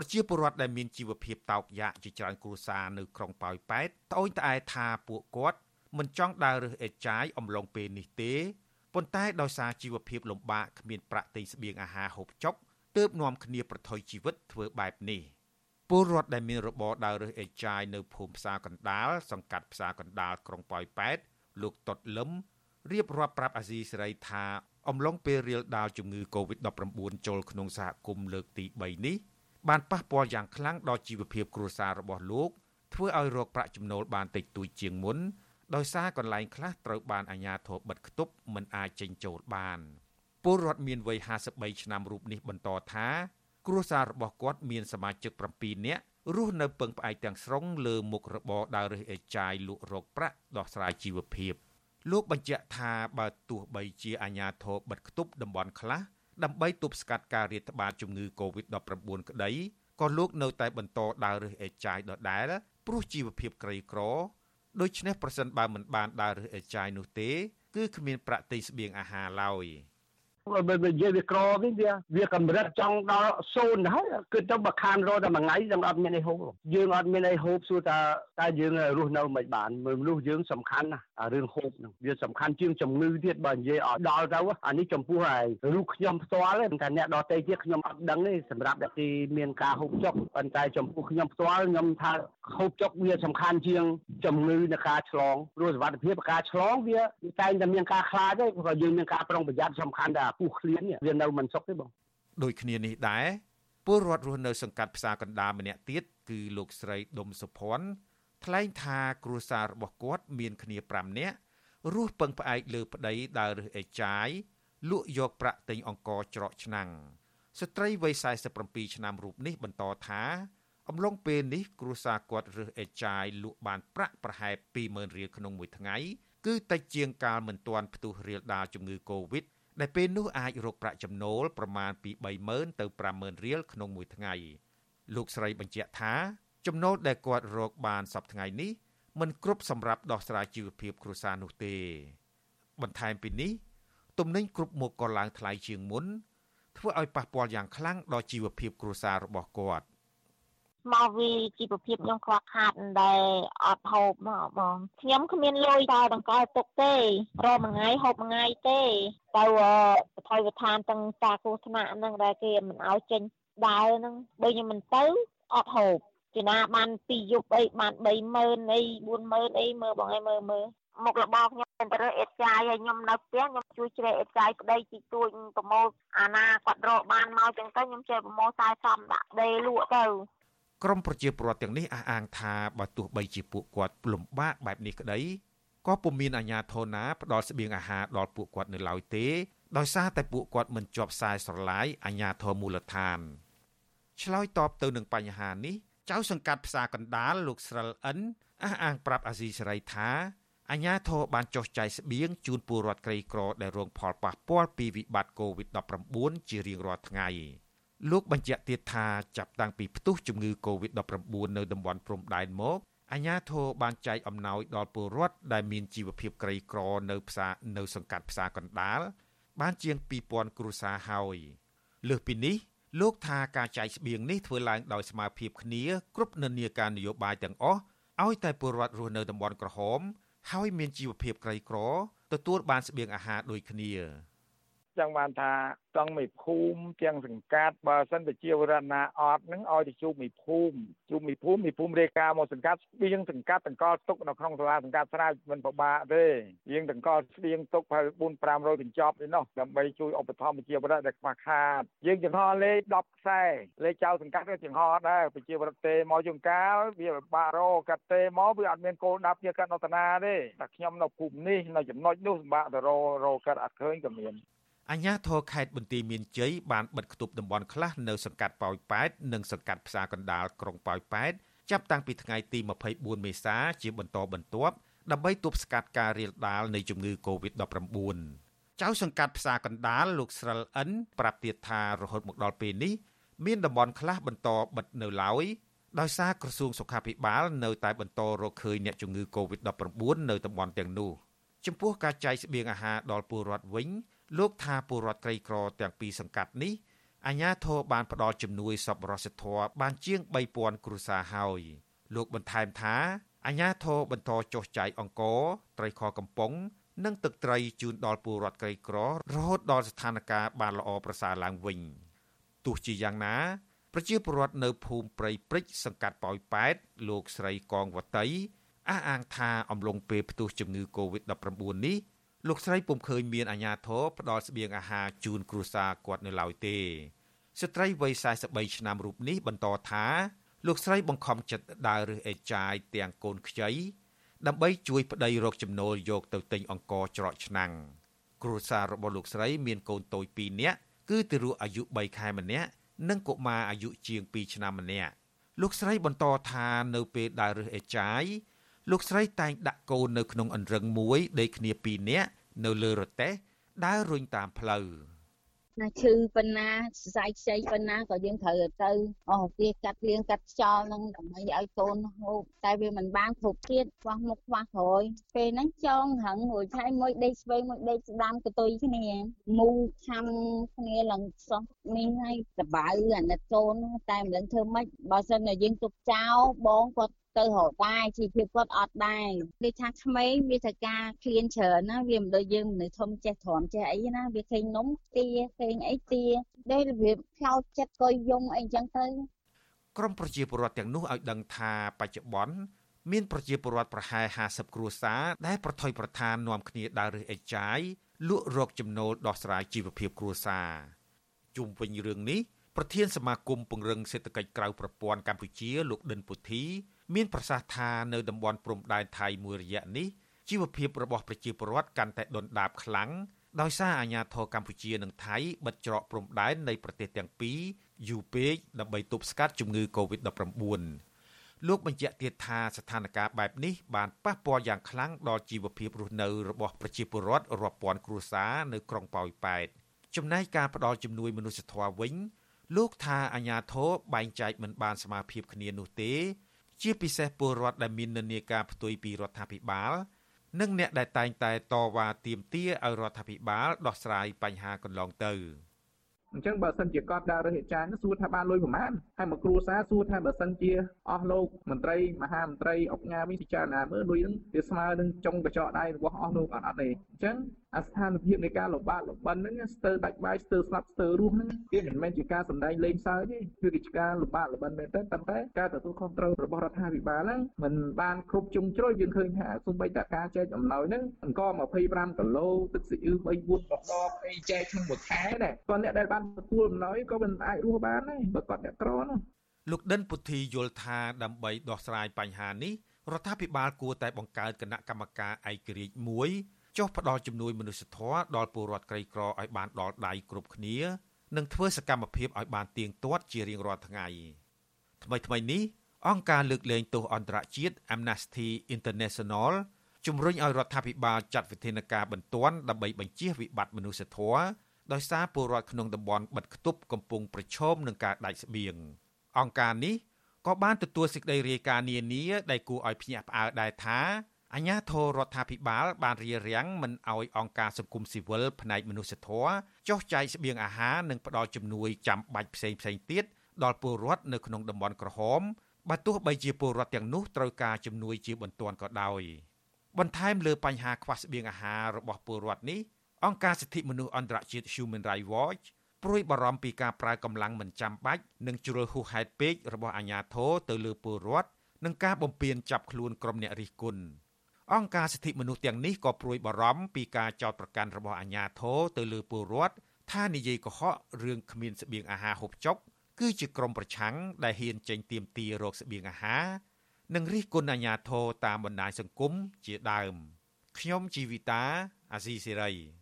ប្រជាពលរដ្ឋដែលមានជីវភាពតោកយ៉ាកជាច្រើនគ្រួសារនៅក្រុងប៉ោយប៉ែតត្អូញត្អែថាពួកគាត់មិនចង់ដើររើសអេតចាយអំឡុងពេលនេះទេប៉ុន្តែដោយសារជីវភាពលំបាកគ្មានប្រាក់ទិញស្បៀងអាហារហូបចុកទើបនាំគ្នាប្រថុយជីវិតធ្វើបែបនេះពលរដ្ឋដែលមានរបរដើររើសអេតចាយនៅភូមិផ្សារកណ្ដាលសង្កាត់ផ្សារកណ្ដាលក្រុងប៉ោយប៉ែតលោកតុតលឹមរៀបរាប់ប្រាប់អាស៊ីសេរីថាអំឡុងពេលរៀលដាលជំងឺ Covid-19 ចូលក្នុងសហគមន៍លើកទី3នេះ បានប៉ះពាល់យ៉ាងខ្លាំងដល់ជីវភាពគ្រួសាររបស់លោកធ្វើឲ្យរកប្រាក់ចំណូលបានតិចតួចជាងមុនដោយសារកន្លែងខ្លះត្រូវបានអាជ្ញាធរបិទគប់មិនអាចចេញចូលបានពលរដ្ឋមានវ័យ53ឆ្នាំរូបនេះបន្តថាគ្រួសាររបស់គាត់មានសមាជិក7នាក់រស់នៅពឹងផ្អែកទាំងស្រុងលើមុខរបរដើររើសអេចាយលក់រកប្រាក់ដោះស្រាយជីវភាពលោកបញ្ជាក់ថាបើទោះបីជាអាជ្ញាធរបិទគប់តំបន់ខ្លះ ដើម្បីទប់ស្កាត់ការរាតត្បាតជំងឺ Covid-19 ក្តីក៏លោកនៅតែបន្តដើររើសអេចាយដដែលព្រោះជីវភាពក្រីក្រដូច្នេះប្រសិនបើមិនបានដើររើសអេចាយនោះទេ គឺគ្មានប្រាក់ទិញស្បៀងអាហារឡើយ។បើ និយាយវាក្រវិញវាវាកម្រិតចង់ដល់សូន្យហើយគឺទៅបើខានរត់តែមួយថ្ងៃយើងអត់មានអីហូបយើងអត់មានអីហូបសួរថាតើយើងរស់នៅមិនបានមនុស្សយើងសំខាន់ណាស់រឿងហូបហ្នឹងវាសំខាន់ជាងជំងឺទៀតបើនិយាយឲ្យដល់ទៅអានេះចំពោះហើយរូបខ្ញុំផ្ទាល់ទេតែអ្នកដទៃទៀតខ្ញុំអត់ដឹងទេសម្រាប់អ្នកទីមានការហូបចុកប៉ុន្តែចំពោះខ្ញុំផ្ទាល់ខ្ញុំថាហូបចុកវាសំខាន់ជាងជំងឺនៃការឆ្លងព្រោះសុវត្ថិភាពការឆ្លងវាតែងតែមានការខ្លាចទេព្រោះយើងមានការប្រុងប្រយ័ត្នសំខាន់តែពុះឃ្លានវានៅមិនសុខទេបងដូចគ្នានេះដែរពលរដ្ឋរស់នៅសង្កាត់ផ្សារកណ្ដាលម្នាក់ទៀតគឺលោកស្រីដុំសុភ័ណ្ឌថ្លែងថាគ្រួសាររបស់គាត់មានគ្នា5នាក់រស់ពឹងផ្អែកលើប្តីដើររើសអេចាយលក់យកប្រាក់ទិញអង្ករច្រកឆ្នាំងស្ត្រីវ័យ47ឆ្នាំរូបនេះបន្តថាអំឡុងពេលនេះគ្រួសារគាត់រើសអេចាយលក់បានប្រាក់ប្រហែល20000រៀលក្នុងមួយថ្ងៃគឺតិចជាងកាលមិនទាន់ផ្ទុះរាលដាលជំងឺ Covid ដែ លពេលនោះអាចរកប្រាក់ចំណូលប្រមាណពី30000ទៅ50000រៀលក្នុងមួយថ្ងៃលោកស្រីបញ្ជាក់ថាចំណូលដែលគាត់រកបានសប្តាហ៍ថ្ងៃនេះមិនគ្រប់សម្រាប់ដោះស្រាយជីវភាពគ្រួសារនោះទេ បន្ថែមពីនេះទំនិញគ្រប់មុខក៏ឡើងថ្លៃជាងមុនធ្វើឲ្យប៉ះពាល់យ៉ាងខ្លាំងដល់ជីវភាពគ្រួសាររបស់គាត់ មកវាជីវភាពខ្ញុំខ្វះខាតដែលអត់ហូបមកបងខ្ញុំគ្មានលុយតែដង្កល់ទុកទេរកមួយថ្ងៃហូបមួយថ្ងៃទេទៅបថុយបឋានទាំងតាគ្រោះថ្នាក់ហ្នឹងដែលគេមិនឲ្យចេញដើរហ្នឹងបើខ្ញុំមិនទៅអត់ហូបជាណាបានពីយប់អីបាន30000អី40000អីមើលបងអីមើលមើលមុខរបរខ្ញុំទៅរើអេតចាយហើយខ្ញុំនៅផ្ទះខ្ញុំជួយជ្រែកអេតចាយប្តីជីទួចប្រមូលអាណាគាត់រកបានមកចឹងទៅខ្ញុំចេះប្រមូលខ្សែសំដាក់ដេលក់ទៅ ក្រមប្រជាពលរដ្ឋទាំងនេះអះអាងថាបើទោះបីជាពួកគាត់លំបាកបែបនេះក្តីក៏ពុំមានអាជ្ញាធរណាផ្ដល់ស្បៀងអាហារដល់ពួកគាត់នៅឡើយទេដោយសារតែពួកគាត់មិនជាប់ខ្សែស្រឡាយអាជ្ញាធរមូលដ្ឋានឆ្លើយតបទៅនឹងបញ្ហានេះចៅសង្កាត់ផ្សារកណ្ដាលលោកស្រិលអិនអះអាងប្រាប់អាស៊ីសេរីថាអាញាធរបានចុះចាយស្បៀងជូនពលរដ្ឋក្រីក្រដែលរងផលប៉ះពាល់ពីវិបត្តិ COVID-19 ជារៀងរាល់ថ្ងៃ លោកបញ្ជាក់ទៀតថាចាប់តាំងពីផ្ទុះជំងឺ COVID-19 នៅតំបន់ព្រំដែនមកអាញាធរបានចែកអំណោយដល់ពលរដ្ឋដែលមានជីវភាពក្រីក្រនៅផ្សារនៅសង្កាត់ផ្សារកណ្ដាលបានជាង2000គ្រួសារហើយលើសពីនេះលោកថាការចែកស្បៀងនេះធ្វើឡើងដោយស្មារតីគ្នាគ្រប់និន្នាការនយោបាយទាំងអស់ឲ្យតែពលរដ្ឋរស់នៅតំបន់ក្រហម ហើយមានជីវភាពក្រីក្រទទួលបានស្បៀងអាហារដូចគ្នា ចឹងបានថាតង់មេភូមិទាំងសង្កាត់បើសិនទៅជាវរណាអត់នឹងឲ្យទៅជួបមេភូមិជួបមេភូមិមេភូមិរាយការណ៍មកសង្កាត់ស្បៀងសង្កាត់ទាំងកលទុកនៅក្នុងសាលាសង្កាត់ស្រាវមិនពិបាកទេយើងទាំងកលស្បៀងទុកប្រហែល4 500កញ្ចប់ទេនោះដើម្បីជួយឧបត្ថម្ភប្រជាពលរដ្ឋដែលខ្វះខាតយើងចង្ហលេខ10ខ្សែលេខចៅសង្កាត់ក៏ចង្ហដែរប្រជាពលរដ្ឋទេមកជុំកាលវាពិបាករកាត់ទេមកវាអត់មានគោលដៅជាកាត់នតនាទេតែខ្ញុំនៅភូមិនេះនៅចំណុចនោះសម្បាក់ទៅររកាត់អត់ឃើញក៏មាន អាជ្ញាធរខេត្តបន្ទាយមានជ័យបានបិទគប់តំបន់ខ្លះនៅសង្កាត់ប៉ោយប៉ែតនិងសង្កាត់ផ្សារកណ្ដាលក្រុងប៉ោយប៉ែតចាប់តាំងពីថ្ងៃទី24មេសាជាបន្តបន្ទាប់ដើម្បីទប់ស្កាត់ការរាលដាលនៃជំងឺ Covid-19 ចៅសង្កាត់ផ្សារកណ្ដាលលោកស្រិលអិនប្រាប់ទៀតថារហូតមកដល់ពេលនេះមានតំបន់ខ្លះបន្តបិទនៅឡើយដោយសារក្រសួងសុខាភិបាលនៅតែបន្តរកឃើញអ្នកជំងឺ Covid-19 នៅតំបន់ទាំងនោះចំពោះការចែកស្បៀងអាហារដល់ពលរដ្ឋវិញ លោកថាពលរដ្ឋក្រីក្រទាំងពីរសង្កាត់នេះអាជ្ញាធរបានផ្ដល់ជំនួយសប្បុរសធម៌បានជាង3000គ្រួសារហើយលោកបន្ថែមថាអាជ្ញាធរបន្តចុះចាយអង្គរត្រីខកំប៉ុងនិងទឹកត្រីជូនដល់ពលរដ្ឋក្រីក្ររហូតដល់ស្ថានភាពបានល្អប្រសើរឡើងវិញទោះជាយ៉ាងណា ប្រជាពលរដ្ឋនៅភូមិព្រៃព្រិចសង្កាត់ប៉ោយប៉ែតលោកស្រីកងវតីអះអាងថាអំឡុងពេលផ្ទុះជំងឺ Covid-19 នេះ លោកស្រីពុំឃើញមានអាជ្ញាធរផ្ដល់ស្បៀងអាហារជូនគ្រួសារគាត់នៅឡើយទេ ស្ត្រីវ័យ43ឆ្នាំរូបនេះបន្តថាលោកស្រីបង្ខំចិត្តដើររើសអេចាយទាំងកូនខ្ចីដើម្បីជួយប្តីរកចំណូលយកទៅទិញអង្ករច្រកឆ្នាំងគ្រួសាររបស់លោកស្រីមានកូនតូច2នាក់គឺទារកអាយុ3ខែម្នាក់និងកុមារអាយុជាង2ឆ្នាំម្នាក់លោកស្រីបន្តថានៅពេលដើររើសអេចាយលោកស្រីតែងដាក់កូននៅក្នុងអន្រឹងមួយដេកគ្នា2នាក់ នៅលើរទេះដើររុញតាមផ្លូវណាឈឺប៉ុណ្ណាសរសៃខ្ចីប៉ុណ្ណាក៏យើងត្រូវទៅអស់វាកាត់លៀងកាត់ខ្យល់នឹងដើម្បីឲ្យកូនហូបតែវាមិនបានគ្រប់ទៀតខ្វះមុខខ្វះក្រោយពេលហ្នឹងចងហឹងមួយឆៃមួយដេកស្វែងមួយដេកស្ដាំកតុយគ្នាមូខំគ្នាឡើងសោះនេះហើយតបៅអាណិតកូនតែមិនដឹងធ្វើម៉េចបើសិនតែយើងទុកចោលបងគាត់ ទៅរកដែរជីវភាពគាត់អត់ដែរដូចថាក្មេងវាត្រូវការឃ្លានច្រើនណាវាមិនដូចយើងមនុស្សធំចេះទ្រាំចេះអីណាវាឃើញនំទាឃើញអីទាដែលរបៀបផ្លោតចិត្តក៏យំអីចឹងទៅក្រមប្រជាពលរដ្ឋទាំងនោះឲ្យដឹងថាបច្ចុប្បន្នមានប្រជាពលរដ្ឋប្រហែល50គ្រួសារដែលប្រថុយប្រឋាននាំគ្នាដើររើសអេចាយលក់រកចំណូលដោះស្រាយជីវភាពគ្រួសារជុំវិញរឿងនេះប្រធានសមាគមពង្រឹងសេដ្ឋកិច្ចក្រៅប្រព័ន្ធកម្ពុជាលោកដិនពុទ្ធី មានប្រសាសន៍ថានៅតំបន់ព្រំដែនថៃមួយរយៈនេះជីវភាពរបស់ប្រជាពលរដ្ឋកាន់តែដុនដាបខ្លាំងដោយសារអាញាធរកម្ពុជានិងថៃបិទច្រកព្រំដែននៃប្រទេសទាំងពីរយូរពេកដើម្បីទប់ស្កាត់ជំងឺ Covid-19 លោកបញ្ជាក់ទៀតថាស្ថានភាពបែបនេះបានប៉ះពាល់យ៉ាងខ្លាំងដល់ជីវភាពរស់នៅរបស់ប្រជាពលរដ្ឋរាប់ពាន់គ្រួសារនៅក្រុងប៉ោយប៉ែតចំណែកការផ្ដល់ជំនួយមនុស្សធម៌វិញ លោកថាអាញាធរបែងចែកមិនបានសមាភិបគ្នានោះទេ ជាពិសេសពលរដ្ឋដែលមាននិន្នាការផ្ទុយពីរដ្ឋាភិបាល និងអ្នកដែលតែងតែតវ៉ាទាមទារឲ្យរដ្ឋាភិបាលដោះស្រាយបញ្ហាកន្លងទៅ។ អញ្ចឹងបើសិនជាគាត់ដើររើសអាចារ្យនោះសួរថាបានលុយប្រមាណហើយមកគ្រួសារសួរថាបើសិនជាអស់លោកមន្ត្រីមហាមន្ត្រីអង្គការវិញពិចារណាមើលលុយនឹងវាស្មើនឹងចុងកញ្ចក់ដៃរបស់អស់លោកអត់អត់ទេអញ្ចឹងអាស្ថានភាពនៃការលំបាកលំបិនហ្នឹងស្ទើរដាច់បាយស្ទើរស្លាប់ស្ទើររស់ហ្នឹងវាមិនមែនជាការសម្ដែងលេងសើចទេគឺកិច្ចការលំបាកលំបិនមែនទេប៉ុន្តែការទទួលខុសត្រូវរបស់រដ្ឋាភិបាលហ្នឹងมันបានគ្រប់ជុំជ្រោយយើងឃើញថាសូម្បីតែការចែកអំណោយហ្នឹងអង្គ25គីឡូទឹកស៊ីអ៊ឺ3 4ដបដបអីចែកក្នុងមួយខែដែរគាត់អ្នកដែលបានទទួលអំណោយក៏មិនអាចរស់បានដែរបើគាត់អ្នកក្រនោះលោកដិនពុទ្ធីយល់ថាដើម្បីដោះស្រាយបញ្ហានេះរដ្ឋាភិបាលគួរតែបង្កើតគណៈកម្មការឯករាជ្យមួយចុះផ្ដល់ជំនួយមនុស្សធម៌ដល់ពលរដ្ឋក្រីក្រឲ្យបានដល់ដៃគ្រប់គ្នានិងធ្វើសកម្មភាពឲ្យបានទៀងទាត់ជារៀងរាល់ថ្ងៃថ្មីថ្មីនេះអង្គការលើកលែងទោសអន្តរជាតិ Amnesty International ជំរុញឲ្យរដ្ឋាភិបាលចាត់វិធានការបន្ទាន់ដើម្បីបញ្ជៀសវិបត្តិមនុស្សធម៌ ដោយសារពលរដ្ឋក្នុងតំបន់បិទគប់កំពុងប្រឈមនឹងការដាច់ស្បៀងអង្គការនេះក៏បានទទួលសេចក្តីរាយការណ៍នានាដែលគួរឲ្យភ្ញាក់ផ្អើលដែរថាអាញាធររដ្ឋាភិបាលបានរៀបរៀងមិនអោយអង្គការសង្គមស៊ីវិលផ្នែកមនុស្សធម៌ចុះចែកស្បៀងអាហារនិងផ្ដល់ជំនួយចាំបាច់ផ្សេងផ្សេងទៀតដល់ពលរដ្ឋនៅក្នុងតំបន់ក្រហមបើទោះបីជាពលរដ្ឋទាំងនោះត្រូវការជំនួយជាបន្ទាន់ក៏ដោយបន្ថែមលើបញ្ហាខ្វះស្បៀងអាហាររបស់ពលរដ្ឋនេះ អង្គការសិទ្ធិមនុស្សអន្តរជាតិ Human Rights Watch ព្រួយបារម្ភពីការប្រើកម្លាំងមិនចាំបាច់និងជ្រុលហួសហេតុពេករបស់អាជ្ញាធរទៅលើពលរដ្ឋនិងការបំពានចាប់ខ្លួនក្រុមអ្នករិះគន់អង្គការសិទ្ធិមនុស្សទាំងនេះក៏ព្រួយបារម្ភពីការចោទប្រកាន់របស់អាជ្ញាធរទៅលើពលរដ្ឋថានិយាយកុហករឿងគ្មានស្បៀងអាហារហូបចុកគឺជាក្រុមប្រឆាំងដែលហ៊ានចេញទៀមទារកស្បៀងអាហារនិងរិះគន់អាជ្ញាធរតាមបណ្ដាញសង្គមជាដើមខ្ញុំជីវិតាអាស៊ីសេរី